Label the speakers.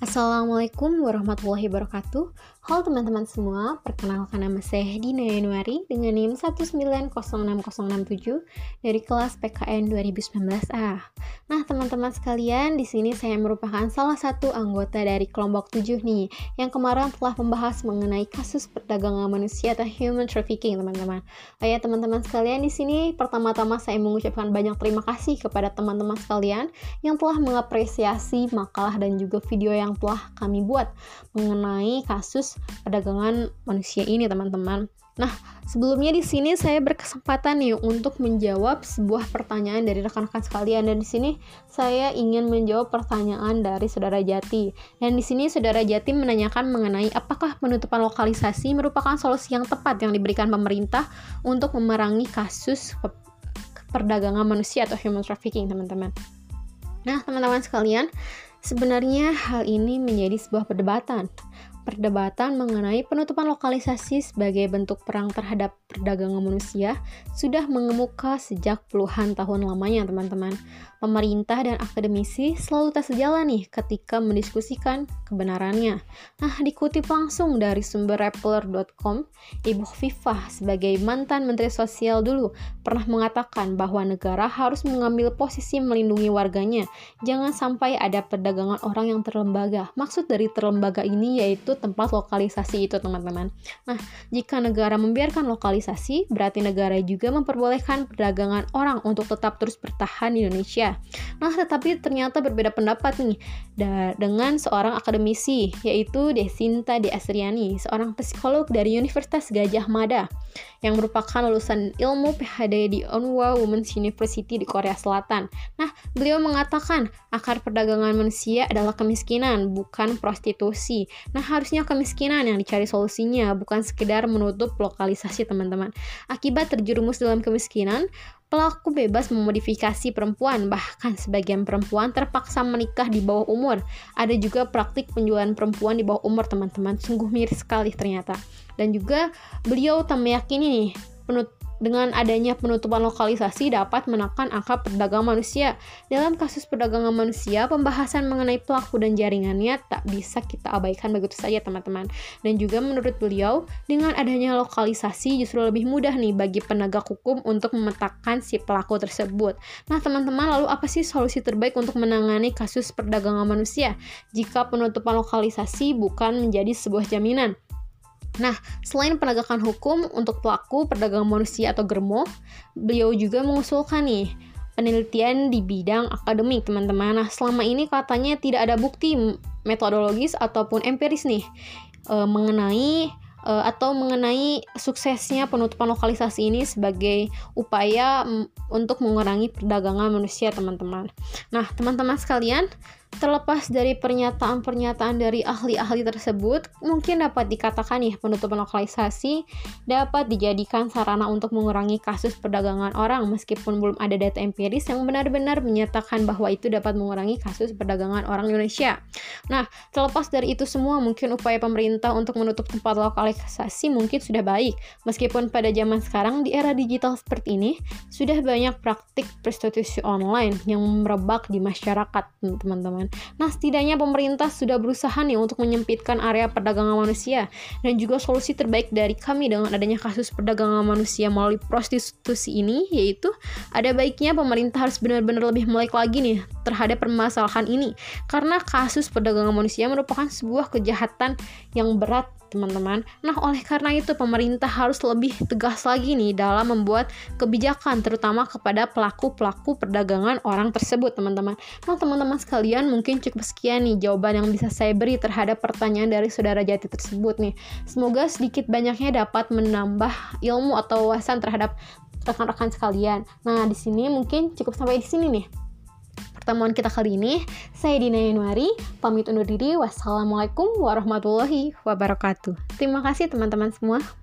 Speaker 1: Assalamualaikum warahmatullahi wabarakatuh Halo teman-teman semua, perkenalkan nama saya Dina Yanuari dengan NIM 1906067 dari kelas PKN 2019A. Nah, teman-teman sekalian, di sini saya merupakan salah satu anggota dari kelompok 7 nih, yang kemarin telah membahas mengenai kasus perdagangan manusia atau human trafficking, teman-teman. Oh ya, teman-teman sekalian, di sini pertama-tama saya mengucapkan banyak terima kasih kepada teman-teman sekalian yang telah mengapresiasi makalah dan juga video yang yang telah kami buat mengenai kasus perdagangan manusia ini, teman-teman. Nah, sebelumnya di sini saya berkesempatan nih untuk menjawab sebuah pertanyaan dari rekan-rekan sekalian dan di sini saya ingin menjawab pertanyaan dari saudara Jati. Dan di sini saudara Jati menanyakan mengenai apakah penutupan lokalisasi merupakan solusi yang tepat yang diberikan pemerintah untuk memerangi kasus perdagangan manusia atau human trafficking, teman-teman. Nah, teman-teman sekalian, Sebenarnya hal ini menjadi sebuah perdebatan. Perdebatan mengenai penutupan lokalisasi sebagai bentuk perang terhadap perdagangan manusia sudah mengemuka sejak puluhan tahun lamanya, teman-teman pemerintah dan akademisi selalu tak sejalan nih ketika mendiskusikan kebenarannya. Nah, dikutip langsung dari sumber Rappler.com, Ibu Fifah sebagai mantan Menteri Sosial dulu pernah mengatakan bahwa negara harus mengambil posisi melindungi warganya. Jangan sampai ada perdagangan orang yang terlembaga. Maksud dari terlembaga ini yaitu tempat lokalisasi itu, teman-teman. Nah, jika negara membiarkan lokalisasi, berarti negara juga memperbolehkan perdagangan orang untuk tetap terus bertahan di Indonesia. Nah, tetapi ternyata berbeda pendapat nih dengan seorang akademisi yaitu Desinta De Asriani, seorang psikolog dari Universitas Gajah Mada yang merupakan lulusan ilmu PhD di Onwa Women's University di Korea Selatan. Nah, beliau mengatakan akar perdagangan manusia adalah kemiskinan, bukan prostitusi. Nah, harusnya kemiskinan yang dicari solusinya, bukan sekedar menutup lokalisasi teman-teman. Akibat terjerumus dalam kemiskinan, Pelaku bebas memodifikasi perempuan, bahkan sebagian perempuan terpaksa menikah di bawah umur. Ada juga praktik penjualan perempuan di bawah umur, teman-teman. Sungguh miris sekali ternyata. Dan juga beliau tak meyakini nih penut dengan adanya penutupan lokalisasi dapat menekan angka perdagangan manusia. Dalam kasus perdagangan manusia, pembahasan mengenai pelaku dan jaringannya tak bisa kita abaikan begitu saja teman-teman. Dan juga menurut beliau, dengan adanya lokalisasi justru lebih mudah nih bagi penegak hukum untuk memetakan si pelaku tersebut. Nah teman-teman, lalu apa sih solusi terbaik untuk menangani kasus perdagangan manusia jika penutupan lokalisasi bukan menjadi sebuah jaminan? Nah, selain penegakan hukum untuk pelaku perdagangan manusia atau germo, beliau juga mengusulkan nih penelitian di bidang akademik, teman-teman. Nah, selama ini katanya tidak ada bukti metodologis ataupun empiris nih e, mengenai e, atau mengenai suksesnya penutupan lokalisasi ini sebagai upaya untuk mengurangi perdagangan manusia, teman-teman. Nah, teman-teman sekalian, Terlepas dari pernyataan-pernyataan dari ahli-ahli tersebut, mungkin dapat dikatakan ya penutupan lokalisasi dapat dijadikan sarana untuk mengurangi kasus perdagangan orang meskipun belum ada data empiris yang benar-benar menyatakan bahwa itu dapat mengurangi kasus perdagangan orang Indonesia. Nah, terlepas dari itu semua, mungkin upaya pemerintah untuk menutup tempat lokalisasi mungkin sudah baik. Meskipun pada zaman sekarang di era digital seperti ini, sudah banyak praktik prostitusi online yang merebak di masyarakat, teman-teman teman-teman. Nah, setidaknya pemerintah sudah berusaha nih untuk menyempitkan area perdagangan manusia dan juga solusi terbaik dari kami dengan adanya kasus perdagangan manusia melalui prostitusi ini yaitu ada baiknya pemerintah harus benar-benar lebih melek lagi nih terhadap permasalahan ini karena kasus perdagangan manusia merupakan sebuah kejahatan yang berat teman-teman. Nah, oleh karena itu pemerintah harus lebih tegas lagi nih dalam membuat kebijakan terutama kepada pelaku-pelaku perdagangan orang tersebut, teman-teman. Nah, teman-teman sekalian, mungkin cukup sekian nih jawaban yang bisa saya beri terhadap pertanyaan dari saudara Jati tersebut nih. Semoga sedikit banyaknya dapat menambah ilmu atau wawasan terhadap rekan-rekan sekalian. Nah, di sini mungkin cukup sampai di sini nih pertemuan kita kali ini. Saya Dina Yanuari, pamit undur diri. Wassalamualaikum warahmatullahi wabarakatuh. Terima kasih teman-teman semua.